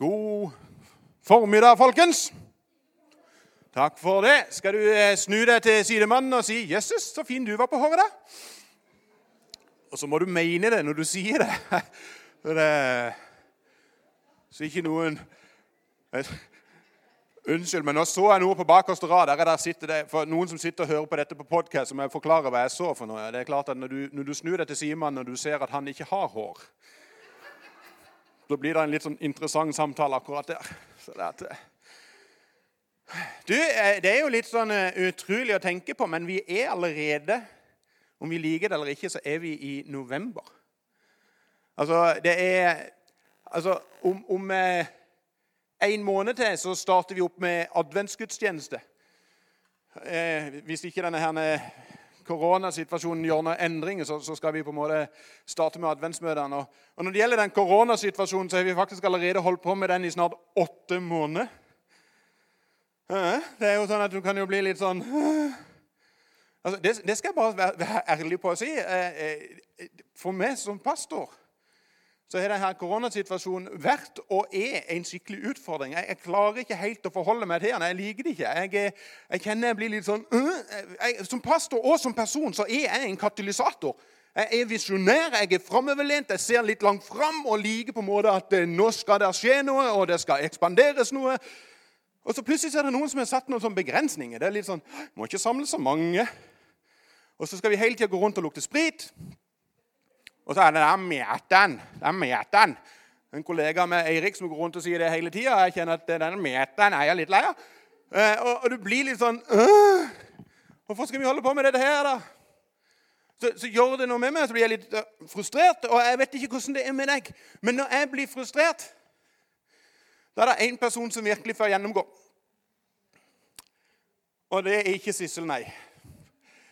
God formiddag, folkens. Takk for det. Skal du eh, snu deg til sidemannen og si 'Jøsses, så fin du var på håret', da? Og så må du mene det når du sier det. det så ikke noen Unnskyld, men nå så jeg noe på bakerste rad. Der, der sitter det, for Noen som sitter og hører på dette på podkast, må jeg forklare hva jeg så for noe. Det er klart at Når du, når du snur deg til sidemannen og du ser at han ikke har hår da blir det en litt sånn interessant samtale akkurat der. Det, du, eh, det er jo litt sånn eh, utrolig å tenke på, men vi er allerede Om vi liker det eller ikke, så er vi i november. Altså, det er Altså, om, om eh, en måned til så starter vi opp med adventsgudstjeneste. Eh, hvis ikke denne her koronasituasjonen gjør noen endringer, så, så, skal vi på en måte starte med adventsmøtene. Og, og Når det gjelder den koronasituasjonen, så har vi faktisk allerede holdt på med den i snart åtte måneder. Det er jo sånn at du kan jo bli litt sånn altså, det, det, skal jeg bare være, være ærlig på å si. Eh, eh, for meg som pastor så har denne koronasituasjonen vært og er en skikkelig utfordring. Jeg, klarer ikke helt å forholde meg til den. Jeg liker det ikke. Jeg, jeg kjenner jeg blir litt sånn øh, jeg, Som pastor og som person så er jeg en katalysator. Jeg er visjonær, jeg er framoverlent, jeg ser litt langt fram og liker på en måte at eh, nå skal det skje noe, og det skal ekspanderes noe. Og så plutselig er det noen som har satt noen sånne begrensninger. Det er litt sånn Må ikke samle så mange. Og så skal vi hele tida gå rundt og lukte sprit. Og så er det den meteren. Den meteren. En kollega med Eirik som går rundt og sier det hele tida. Jeg kjenner at den meteren er jeg litt lei av. Eh, og, og, du blir litt sånn øh, Hvorfor skal vi holde på med dette her, da? Så, så, gjør det noe med meg, så blir jeg litt uh, frustrert. Og jeg vet ikke hvordan det er med deg. Men når jeg blir frustrert, da er det én person som virkelig får gjennomgå. Og det er ikke Sissel, nei.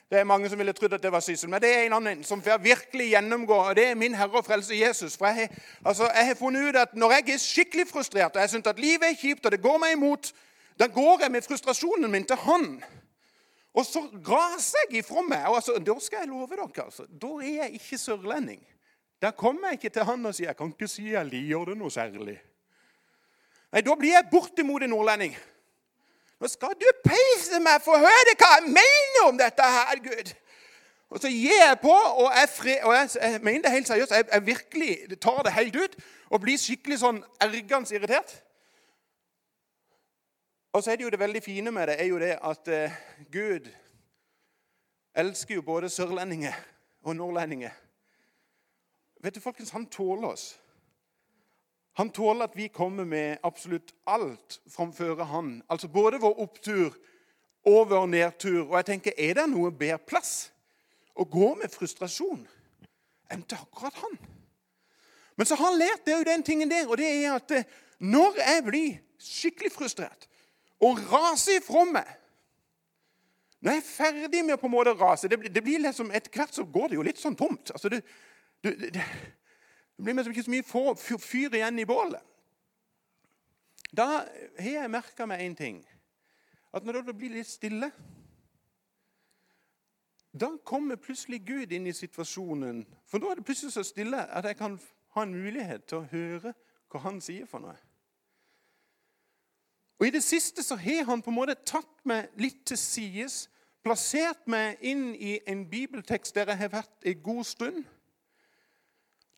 Det er mange som ville trodd at det var Sissel, men det er en annen som får virkelig gjennomgå. og Det er min Herre og Frelse Jesus. For jeg, altså, jeg har funnet ut at Når jeg er skikkelig frustrert og jeg syns at livet er kjipt og det går meg imot, da går jeg med frustrasjonen min til Han. Og så raser jeg ifra meg. Og altså, Da skal jeg love dere, altså, da er jeg ikke sørlending. Da kommer jeg ikke til han og sier jeg kan ikke si jeg liker det noe særlig. Nei, Da blir jeg bortimot en nordlending. Nå skal du peise meg for å høre hva jeg mener om dette her, Gud. Og så gir jeg på, og jeg, fri, og jeg, jeg mener det helt seriøst. Jeg, jeg, virkelig tar det helt ut og blir skikkelig sånn ergende irritert. Og så er det jo det veldig fine med det er jo det at eh, Gud elsker jo både sørlendinger og nordlendinger. Vet du, folkens, Han tåler oss. Han tåler at vi kommer med absolutt alt framfor han. Altså både vår opptur og vår nedtur. Og jeg tenker, Er det noe bedre plass å gå med frustrasjon enn til akkurat han? Men så har han lært det er jo den tingen der, og det er at eh, når jeg blir skikkelig frustrert og raser ifra meg Når jeg er ferdig med å på en måte rase det, det blir liksom, Etter hvert så går det jo litt sånn tomt. Altså det, det, det det blir liksom ikke så mye fyr igjen i bålet. Da har jeg merka meg én ting. At når det blir litt stille Da kommer plutselig Gud inn i situasjonen. For da er det plutselig så stille at jeg kan ha en mulighet til å høre hva han sier for noe. Og I det siste så har han på en måte tatt meg litt til sides, plassert meg inn i en bibeltekst der jeg har vært en god stund.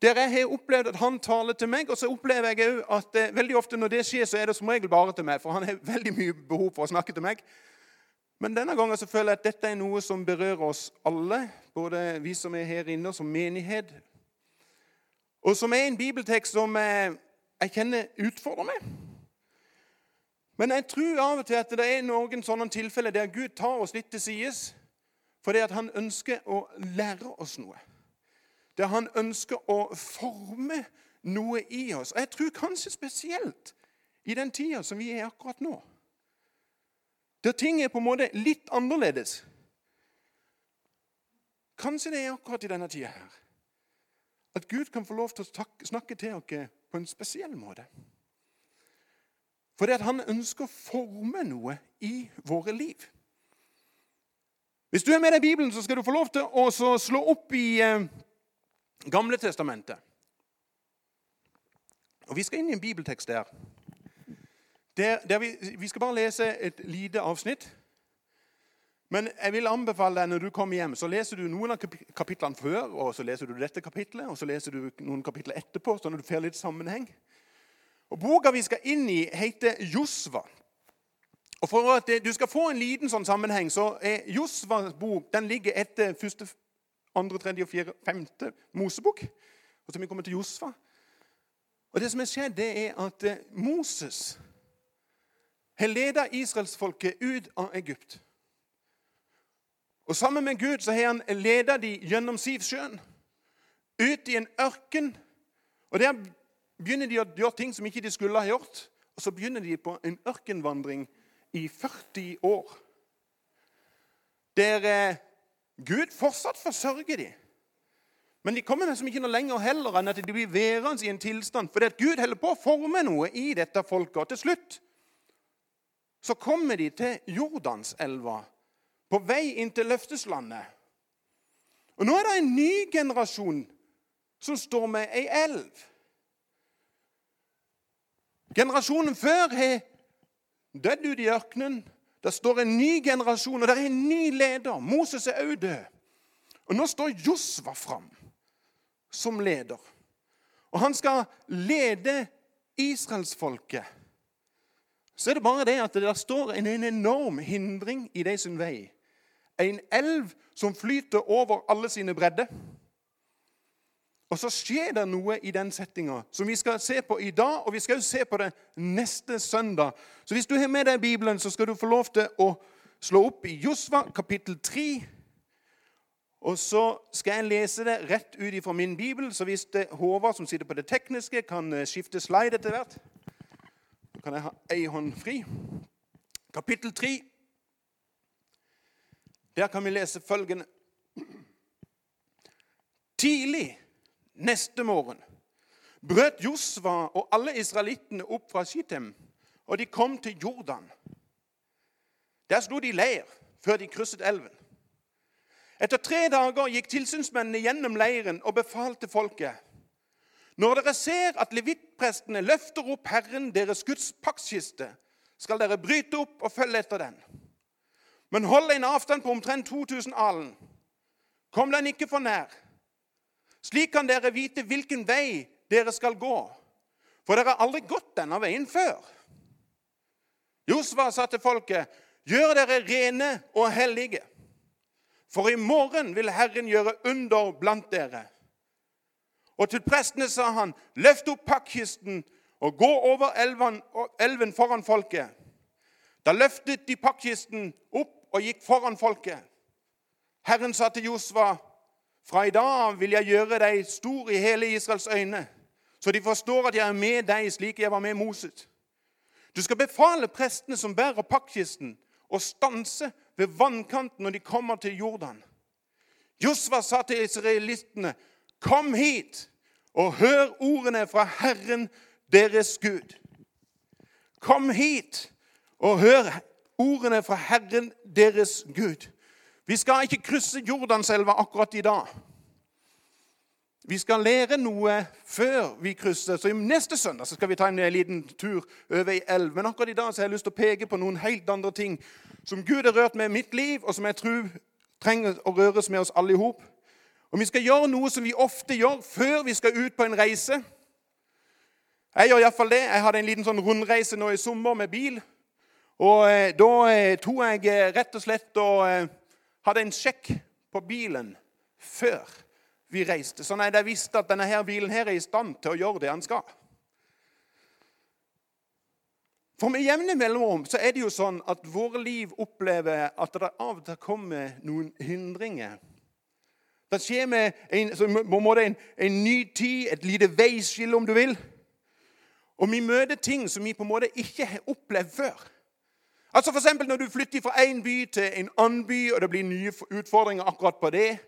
Der jeg har opplevd at han taler til meg, og så opplever jeg òg at eh, veldig ofte når det skjer, så er det som regel bare til meg, for han har veldig mye behov for å snakke til meg. Men denne gangen så føler jeg at dette er noe som berører oss alle, både vi som er her inne, og som menighet. Og som er en bibeltekst som eh, jeg kjenner utfordrer meg. Men jeg tror av og til at det er noen sånne tilfeller der Gud tar oss litt til sides fordi at han ønsker å lære oss noe der han ønsker å forme noe i oss. Og jeg tror kanskje spesielt i den tida som vi er akkurat nå. Der ting er på en måte litt annerledes. Kanskje det er akkurat i denne tida her. At Gud kan få lov til å snakke til oss på en spesiell måte. Fordi at han ønsker å forme noe i våre liv. Hvis du er med deg i Bibelen, så skal du få lov til å slå opp i eh, Gamle testamentet. Og Vi skal inn i en bibeltekst der Der, der vi, vi skal bare lese et lite avsnitt. Men jeg vil anbefale deg når du kommer hjem, så leser du noen av kapitlene før, og så leser du dette kapitlet, og så leser du noen kapitler etterpå, sånn at du får litt sammenheng. Og Boka vi skal inn i, heter Josva. Og For at du skal få en liten sånn sammenheng, så er Josvas bok den ligger etter første, andre, tredje, fjerde, femte Mosebok. Og så vi kommer til Josfa. Og Det som er skjedd, det er at eh, Moses har ledet israelsfolket ut av Egypt. Og Sammen med Gud så har han ledet dem gjennom Sivsjøen, ut i en ørken. Og Der begynner de å gjøre ting som ikke de skulle ha gjort. Og så begynner de på en ørkenvandring i 40 år. Der eh, Gud fortsatt forsørger dem. Men de kommer liksom ikke noe lenger heller enn at de blir værende i en tilstand. Fordi at Gud holder på å forme noe i dette folket. Og til slutt så kommer de til Jordanselva, på vei inn til løfteslandet. Og nå er det en ny generasjon som står med ei elv. Generasjonen før har dødd ute i ørkenen. Det står en ny generasjon, og det er en ny leder. Moses er òg død. Og nå står Josva fram som leder. Og han skal lede israelsfolket. Så er det bare det at det der står en, en enorm hindring i de sin vei. En elv som flyter over alle sine bredder. Og så skjer det noe i den settinga som vi skal se på i dag, og vi skal også se på det neste søndag. Så hvis du har med deg Bibelen, så skal du få lov til å slå opp i Josva kapittel 3. Og så skal jeg lese det rett ut ifra min bibel, så hvis det Håvard som sitter på det tekniske, kan eh, skifte slide etter hvert, Da kan jeg ha ei hånd fri. Kapittel 3. Der kan vi lese følgende. Tidlig neste morgen brøt Josva og alle israelittene opp fra Shittem, og de kom til Jordan. Der sto de leir før de krysset elven. Etter tre dager gikk tilsynsmennene gjennom leiren og befalte folket. Når dere ser at levittprestene løfter opp Herren deres Guds paktskiste, skal dere bryte opp og følge etter den. Men hold en avstand på omtrent 2000 alen. Kom den ikke for nær. Slik kan dere vite hvilken vei dere skal gå, for dere har aldri gått denne veien før. Josva sa til folket, gjør dere rene og hellige. For i morgen vil Herren gjøre under blant dere. Og til prestene sa han, løft opp pakkisten og gå over elven, elven foran folket. Da løftet de pakkisten opp og gikk foran folket. Herren sa til Josva, fra i dag av vil jeg gjøre deg stor i hele Israels øyne, så de forstår at jeg er med deg slik jeg var med Moses. Du skal befale prestene som bærer pakkisten, å stanse ved vannkanten når de kommer til Jordan. Josva sa til israelittene, 'Kom hit og hør ordene fra Herren deres Gud.' Kom hit og hør ordene fra Herren deres Gud. Vi skal ikke krysse Jordanselva akkurat i dag. Vi skal lære noe før vi krysser. Så Neste søndag så skal vi ta en liten tur over i elv. Men akkurat i dag så har jeg lyst til å peke på noen helt andre ting som Gud har rørt med i mitt liv, og som jeg tror trenger å røres med oss alle i hop. Og vi skal gjøre noe som vi ofte gjør før vi skal ut på en reise. Jeg gjør iallfall det. Jeg hadde en liten sånn rundreise nå i sommer med bil. Og eh, Da eh, tok jeg eh, rett og slett og eh, hadde en sjekk på bilen før vi reiste. Sånn at jeg visste at denne her bilen her er i stand til å gjøre det han skal. For med jevne mellomrom så er det jo sånn at våre liv opplever at det av og til kommer noen hindringer. Det skjer med en, en, en ny tid, et lite veiskille, om du vil. Og vi møter ting som vi på en måte ikke har opplevd før. Altså for Når du flytter fra en by til en annen by, og det blir nye utfordringer akkurat på det.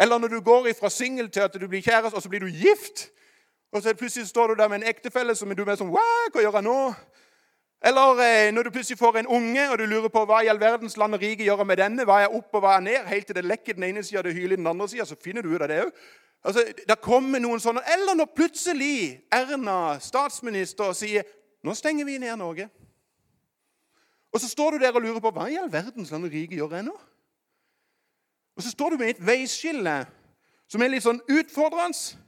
Eller når du går fra singel til at du blir kjæreste, og så blir du gift. Og så plutselig står du der med en ektefelle som du er sånn Hva gjør jeg nå? Eller eh, når du plutselig får en unge, og du lurer på hva i all verdens land og rike gjør med denne, hva er opp og hva er ned, helt til det lekker den ene sida og det hyler den andre sida, så finner du ut av det òg. Altså, der kommer noen sånne, Eller når plutselig Erna, statsminister, sier nå stenger vi ned Norge. Og så står du der og lurer på hva i all verdens land og rike gjør jeg nå? Og så står du med et veiskille som er litt sånn utfordrende.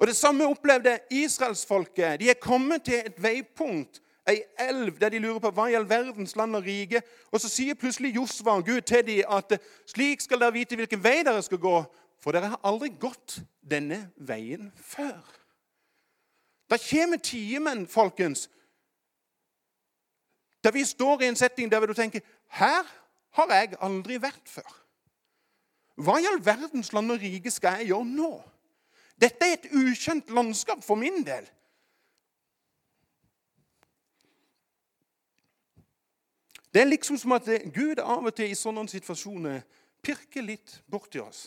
Og Det samme opplevde israelsfolket. De er kommet til et veipunkt, ei elv, der de lurer på hva i all verdens land og rike. Og så sier plutselig Josva Gud til dem at slik skal dere vite hvilken vei dere skal gå, for dere har aldri gått denne veien før. Da kommer timen, folkens, der vi står i en setting der du tenker her har jeg aldri vært før. Hva i all verdens land og rike skal jeg gjøre nå? Dette er et ukjent landskap for min del. Det er liksom som at Gud av og til i sånne situasjoner pirker litt borti oss.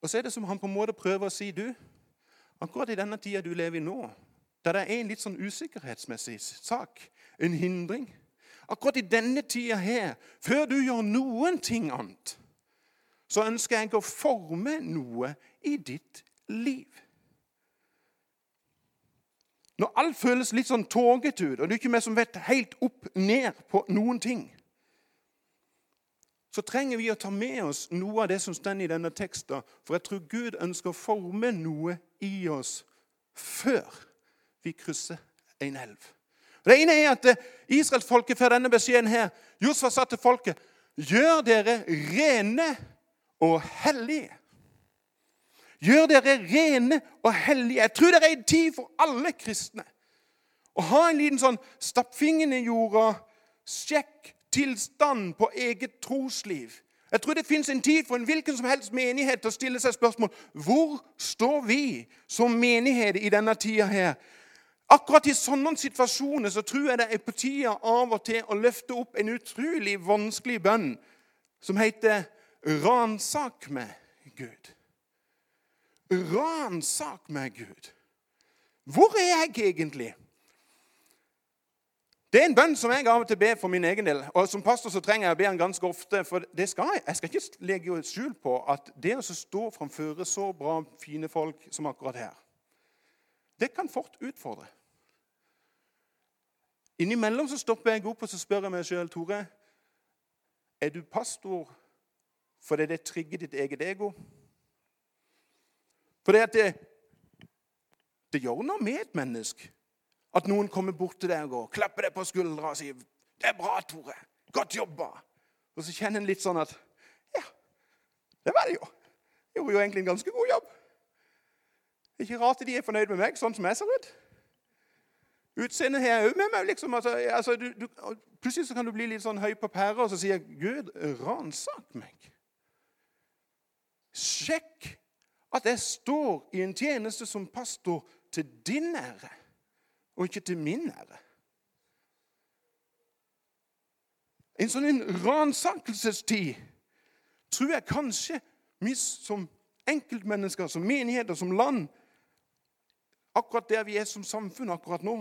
Og så er det som han på en måte prøver å si du, akkurat i denne tida du lever i nå, der det er en litt sånn usikkerhetsmessig sak, en hindring Akkurat i denne tida her, før du gjør noen ting annet, så ønsker jeg å forme noe i ditt liv. Når alt føles litt sånn tågete ut, og du ikke er som vet helt opp ned på noen ting, så trenger vi å ta med oss noe av det som står i denne teksten. For jeg tror Gud ønsker å forme noe i oss før vi krysser en elv. Det ene er at eh, Israelsfolket får denne beskjeden her. Josfa sa til folket Gjør dere rene og hellige. Gjør dere rene og hellige. Jeg tror det er en tid for alle kristne å ha en liten sånn stapp fingeren i jorda, sjekk tilstand på eget trosliv. Jeg tror det fins en tid for en hvilken som helst menighet til å stille seg spørsmål hvor står vi som menighet i denne tida her. Akkurat i sånne situasjoner så tror jeg det er på tida av og til å løfte opp en utrolig vanskelig bønn som heter 'Ransak meg, Gud'. Ransak meg, Gud. Hvor er jeg egentlig? Det er en bønn som jeg av og til ber for min egen del. Og Som pastor så trenger jeg å be den ganske ofte. For skal jeg. jeg skal ikke legge skjul på at det å stå framfor så bra, fine folk som akkurat her, det kan fort utfordre. Innimellom så stopper jeg opp og så spør jeg meg sjøl, Tore Er du pastor fordi det trigger ditt eget ego? Fordi at det, det gjør noe med et menneske at noen kommer bort til deg og klapper deg på skuldra og sier 'Det er bra, Tore. Godt jobba.' Og så kjenner en litt sånn at 'Ja, det var det jo. Jeg gjorde jo egentlig en ganske god jobb.' Ikke rart de er fornøyd med meg sånn som jeg ser ut. Utseendet har jeg òg med meg. liksom. Altså, altså, du, du, plutselig så kan du bli litt sånn høy på pæra, og så sier jeg, 'Gud, ransak meg'. Sjekk at jeg står i en tjeneste som pastor til din ære og ikke til min ære. En sånn ransakelsestid tror jeg kanskje vi som enkeltmennesker, som menigheter, som land Akkurat der vi er som samfunn akkurat nå,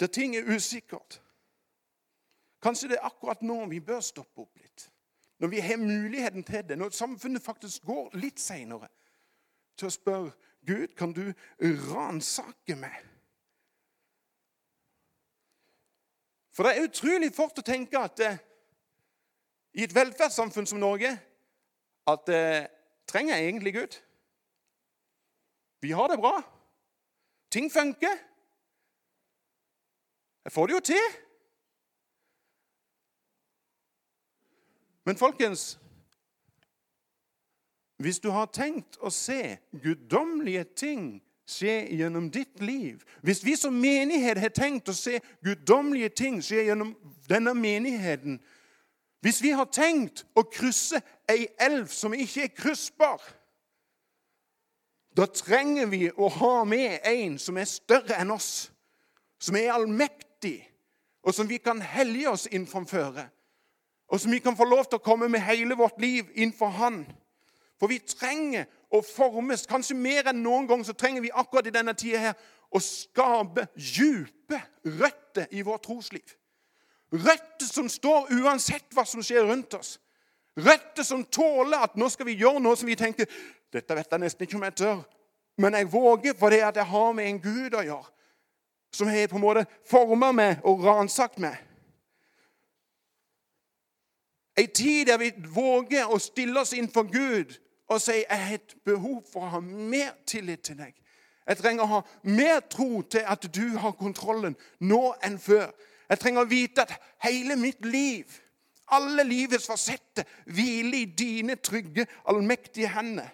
der ting er usikkert Kanskje det er akkurat nå vi bør stoppe opp litt. Når vi har muligheten til det, når samfunnet faktisk går litt seinere, til å spørre Gud, kan du ransake meg? For det er utrolig fort å tenke at eh, i et velferdssamfunn som Norge at eh, trenger jeg egentlig Gud? Vi har det bra. Ting funker. Jeg får det jo til. Men folkens, hvis du har tenkt å se guddommelige ting skje gjennom ditt liv Hvis vi som menighet har tenkt å se guddommelige ting skje gjennom denne menigheten Hvis vi har tenkt å krysse ei elv som ikke er kryssbar Da trenger vi å ha med en som er større enn oss, som er allmektig, og som vi kan hellige oss innenfor. Og som vi kan få lov til å komme med hele vårt liv innenfor Han. For vi trenger å formes. Kanskje mer enn noen gang så trenger vi akkurat i denne tida her å skape dype røtter i vårt trosliv. Røtter som står uansett hva som skjer rundt oss. Røtter som tåler at nå skal vi gjøre noe som vi tenker dette vet jeg nesten ikke om jeg tør, men jeg våger fordi at jeg har med en Gud å gjøre. som har på en måte forma meg og ransakt meg. Ei tid der vi våger å stille oss inn for Gud og si jeg har et behov for å ha mer tillit til deg. Jeg trenger å ha mer tro til at du har kontrollen nå enn før. Jeg trenger å vite at hele mitt liv, alle livets fasetter, hvile i dine trygge, allmektige hender.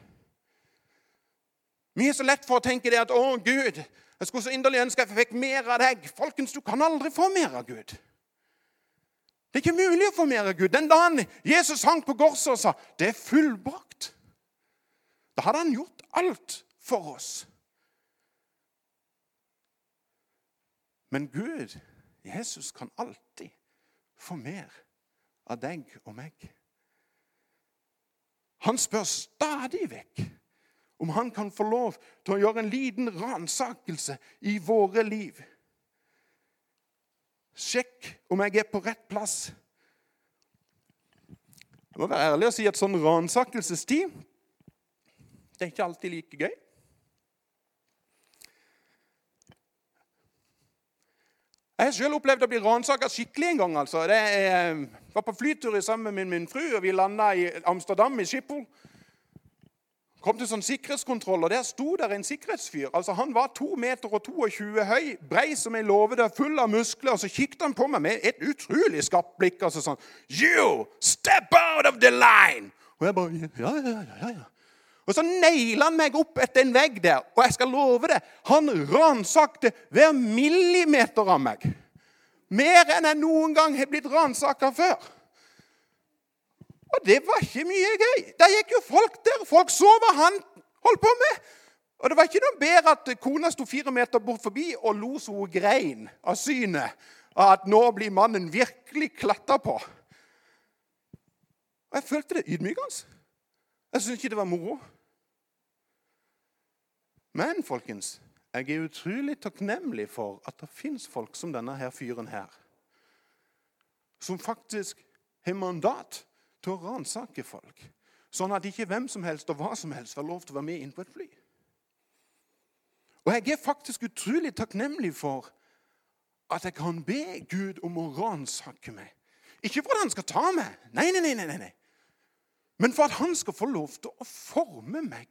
Vi er så lett for å tenke det at 'Å, Gud, jeg skulle så inderlig ønske jeg fikk mer av deg.' Folkens, du kan aldri få mer av Gud. Det er ikke mulig å få mer av Gud. Den dagen Jesus hang på korset og sa 'Det er fullbrakt', da hadde han gjort alt for oss. Men Gud, Jesus, kan alltid få mer av deg og meg. Han spør stadig vekk om han kan få lov til å gjøre en liten ransakelse i våre liv. Sjekk om jeg er på rett plass. Jeg må være ærlig og si at sånn ransakelsestid det er ikke alltid like gøy. Jeg har selv opplevd å bli ransaka skikkelig en gang. altså. Jeg var på flytur sammen med min fru, og vi landa i Amsterdam, i Schiphol. Kom til sånn sikkerhetskontroll, og Der sto der en sikkerhetsfyr. Altså, Han var 2 meter og 22 høy, brei som ei låve, full av muskler. og Så kikket han på meg med et utrolig skarpt blikk. altså sånn, You, step out of the line! Og jeg bare, Ja, ja, ja, ja, ja. Og så naila han meg opp etter en vegg der. Og jeg skal love det, han ransakte hver millimeter av meg. Mer enn jeg noen gang har blitt ransaka før. Og det var ikke mye gøy. Der gikk jo folk der. Folk så hva han holdt på med. Og det var ikke noe bedre at kona sto fire meter bort forbi og lo så hun grein av synet. Av at nå blir mannen virkelig klatta på. Og jeg følte det ydmykende. Jeg syntes ikke det var moro. Men folkens, jeg er utrolig takknemlig for at det fins folk som denne her fyren her. Som faktisk har mandat til å ransake folk. Sånn at ikke hvem som helst og hva som helst får lov til å være med inn på et fly. Og jeg er faktisk utrolig takknemlig for at jeg kan be Gud om å ransake meg. Ikke for at han skal ta meg, nei, nei, nei, nei, nei. men for at han skal få lov til å forme meg,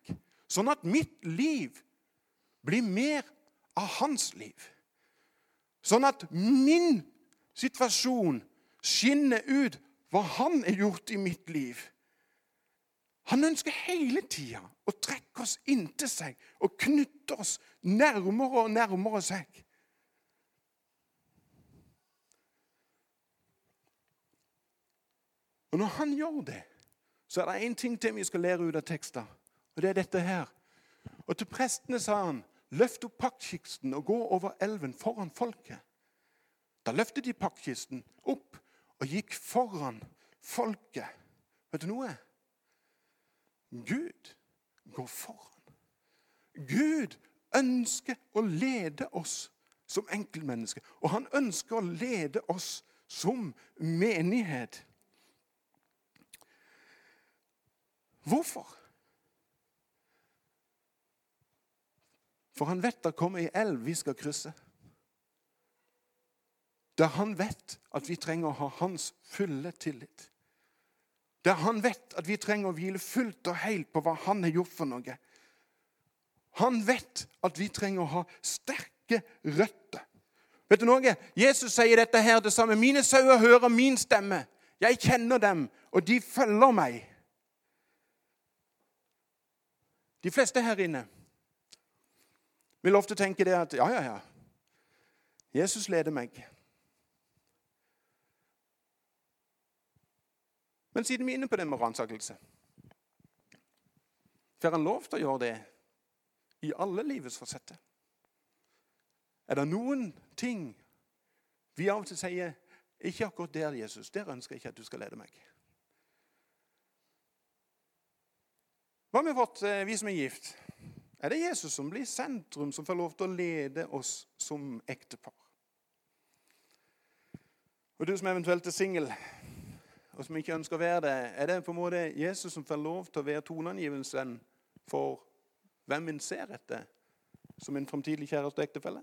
sånn at mitt liv bli mer av hans liv. Sånn at min situasjon skinner ut hva han har gjort i mitt liv. Han ønsker hele tida å trekke oss inntil seg og knytte oss nærmere og nærmere seg. Og Når han gjør det, så er det én ting til vi skal lære ut av teksten. Og det er dette her. Og til prestene sa han Løft opp paktkisten og gå over elven foran folket. Da løftet de paktkisten opp og gikk foran folket. Vet du noe? Gud går foran. Gud ønsker å lede oss som enkeltmennesker. Og han ønsker å lede oss som menighet. Hvorfor? For han vet det kommer ei elv vi skal krysse. Der han vet at vi trenger å ha hans fulle tillit. Der han vet at vi trenger å hvile fullt og helt på hva han har gjort for noe. Han vet at vi trenger å ha sterke røtter. Vet du noe? Jesus sier dette her det samme. Mine sauer hører min stemme. Jeg kjenner dem, og de følger meg. De fleste her inne vil ofte tenke det at ja, ja, ja. Jesus leder meg. Men siden vi er inne på det med ransakelse Får han lov til å gjøre det i alle livets fasetter? Er det noen ting vi av og til sier ikke akkurat der, Jesus. Der ønsker jeg ikke at du skal lede meg. Hva med vårt, eh, vi som er gift? Er det Jesus som blir sentrum, som får lov til å lede oss som ektepar. Og du som eventuelt er singel, og som ikke ønsker å være det, er det på en måte Jesus som får lov til å være toneangivelsen for hvem en ser etter som en framtidig kjæreste og ektefelle?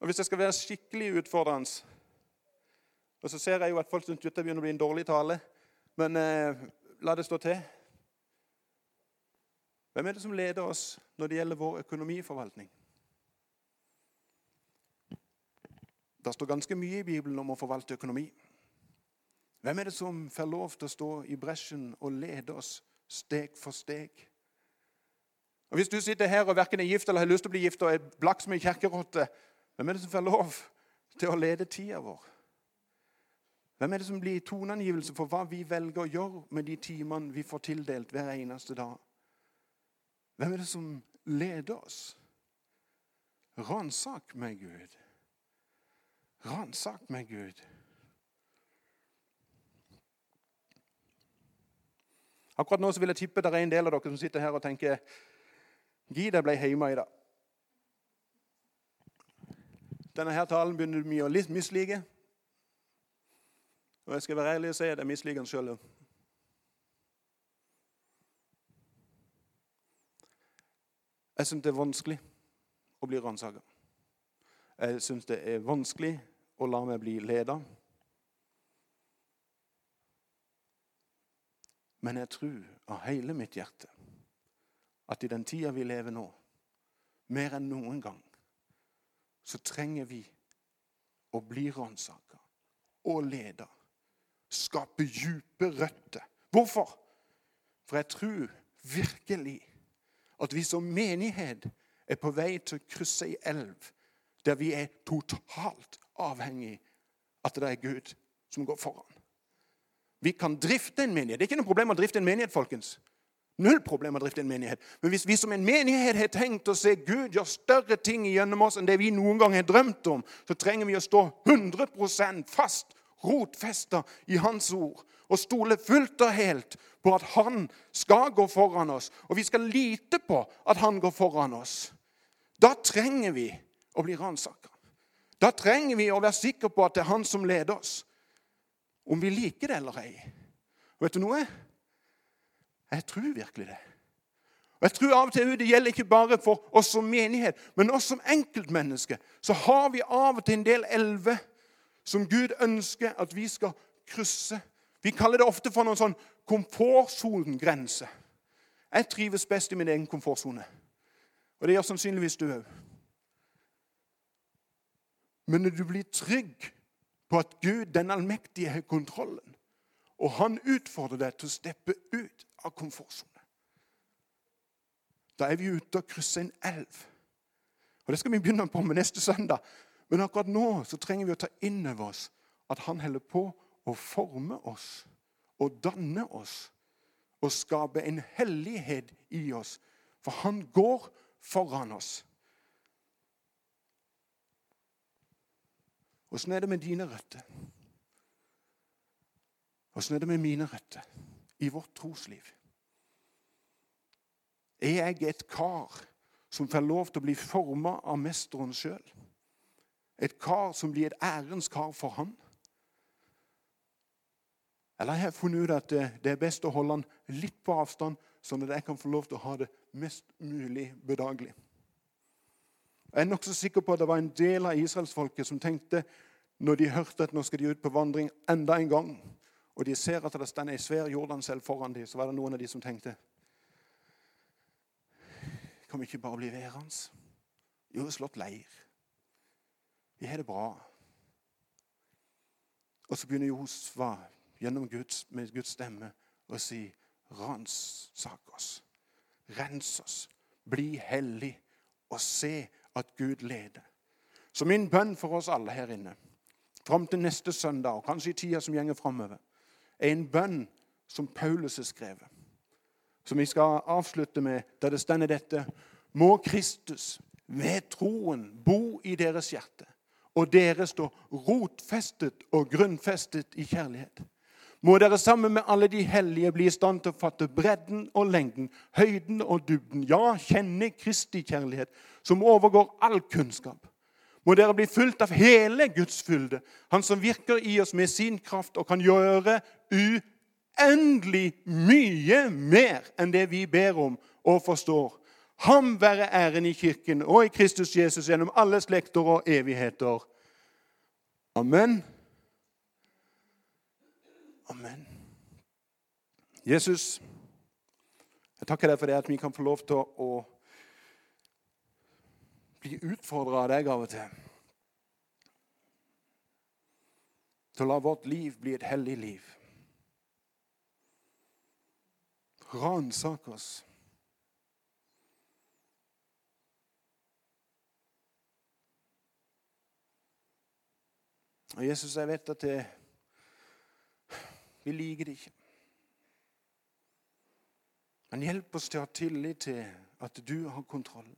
Og Hvis jeg skal være skikkelig utfordrende Og så ser jeg jo at folk syns dette begynner å bli en dårlig tale, men eh, la det stå til. Hvem er det som leder oss når det gjelder vår økonomiforvaltning? Det står ganske mye i Bibelen om å forvalte økonomi. Hvem er det som får lov til å stå i bresjen og lede oss steg for steg? Og Hvis du sitter her og verken er gift eller har lyst til å bli gift og er blakk som ei kjerkerotte, hvem er det som får lov til å lede tida vår? Hvem er det som blir toneangivelse for hva vi velger å gjøre med de timene vi får tildelt hver eneste dag? Hvem er det som leder oss? Ransak meg, Gud. Ransak meg, Gud. Akkurat nå så vil jeg tippe det er en del av dere som sitter her og tenker Gid jeg ble hjemme i dag. Denne her talen begynner mye å mislike. Og jeg skal være ærlig og si at jeg misliker den sjøl òg. Jeg syns det er vanskelig å bli ransaka. Jeg syns det er vanskelig å la meg bli leda. Men jeg tror av hele mitt hjerte at i den tida vi lever nå, mer enn noen gang, så trenger vi å bli ransaka og leda. Skape dype røtter. Hvorfor? For jeg tror virkelig at vi som menighet er på vei til å krysse ei elv der vi er totalt avhengig av at det er Gud som går foran. Vi kan drifte en menighet. Det er ikke noe problem å drifte en menighet. folkens. Null problem å drifte en menighet. Men hvis vi som en menighet har tenkt å se Gud gjøre større ting gjennom oss enn det vi noen gang har drømt om, så trenger vi å stå 100% fast, rotfesta i Hans ord. Og stole fullt og helt på at Han skal gå foran oss. Og vi skal lite på at Han går foran oss. Da trenger vi å bli ransaka. Da trenger vi å være sikre på at det er Han som leder oss. Om vi liker det eller ei. Og vet du noe? Jeg tror virkelig det. Og jeg tror av og til Det gjelder ikke bare for oss som menighet, men oss som enkeltmennesker. Så har vi av og til en del elver som Gud ønsker at vi skal krysse. Vi kaller det ofte for noen sånn komfortsonegrense. Jeg trives best i min egen komfortsone. Og det gjør sannsynligvis du òg. Men når du blir trygg på at Gud, den allmektige, har kontrollen, og han utfordrer deg til å steppe ut av komfortsonen Da er vi ute og krysser en elv. Og Det skal vi begynne på med neste søndag. Men akkurat nå så trenger vi å ta inn over oss at han holder på å forme oss og danne oss og skape en hellighet i oss. For han går foran oss. Åssen er det med dine røtter? Åssen er det med mine røtter i vårt trosliv? Er jeg et kar som får lov til å bli forma av mesteren sjøl? Et kar som blir et ærens kar for han? Eller jeg har funnet ut at det er best å holde han litt på avstand, sånn at jeg kan få lov til å ha det mest mulig bedagelig? Jeg er nokså sikker på at det var en del av israelsfolket som tenkte, når de hørte at nå skal de ut på vandring enda en gang, og de ser at det står ei svær Jordanselv foran dem, så var det noen av de som tenkte Kan vi ikke bare bli værende? Jo, slått leir. Vi har det bra. Og så begynner Josfa gjennom Guds, med Guds stemme og si Ransak oss. Rens oss. Bli hellig og se at Gud leder. Så min bønn for oss alle her inne fram til neste søndag, og kanskje i tida som gjenger framover, er en bønn som Paulus har skrevet. Som vi skal avslutte med, der det stender dette Må Kristus ved troen bo i deres hjerte, og dere stå rotfestet og grunnfestet i kjærlighet. Må dere sammen med alle de hellige bli i stand til å fatte bredden og lengden, høyden og dybden, ja, kjenne Kristi kjærlighet, som overgår all kunnskap. Må dere bli fulgt av hele Guds fylde, Han som virker i oss med sin kraft og kan gjøre uendelig mye mer enn det vi ber om og forstår. Ham være æren i kirken og i Kristus Jesus gjennom alle slekter og evigheter. Amen. Amen. Jesus, jeg takker deg for det at vi kan få lov til å bli utfordra av deg av og til. Til å la vårt liv bli et hellig liv. Ransak oss. Og Jesus, jeg vet at det, vi liker det ikke. Men hjelp oss til å ha tillit til at du har kontrollen.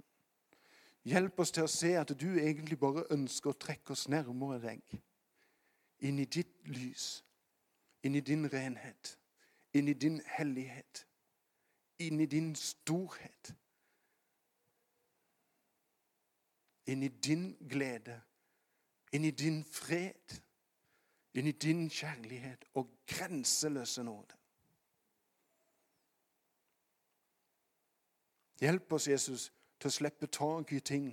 Hjelp oss til å se at du egentlig bare ønsker å trekke oss nærmere deg. Inn i ditt lys, inn i din renhet, inn i din hellighet, inn i din storhet. Inn i din glede, inn i din fred, inn i din kjærlighet og grenseløse nåde. Hjelp oss, Jesus, til å slippe tak i ting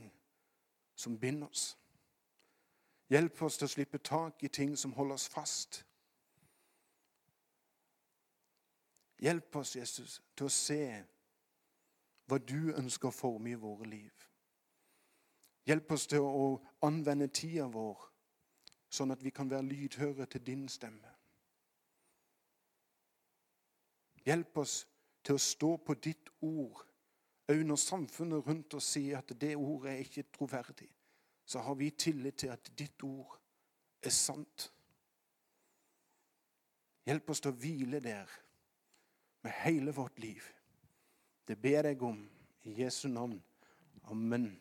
som binder oss. Hjelp oss til å slippe tak i ting som holder oss fast. Hjelp oss, Jesus, til å se hva du ønsker å forme i våre liv. Hjelp oss til å anvende tida vår sånn at vi kan være lydhøre til din stemme. Hjelp oss til å stå på ditt ord Òg når samfunnet rundt oss sier at det ordet er ikke troverdig, så har vi tillit til at ditt ord er sant. Hjelp oss til å hvile der med hele vårt liv. Det ber jeg om i Jesu navn. Amen.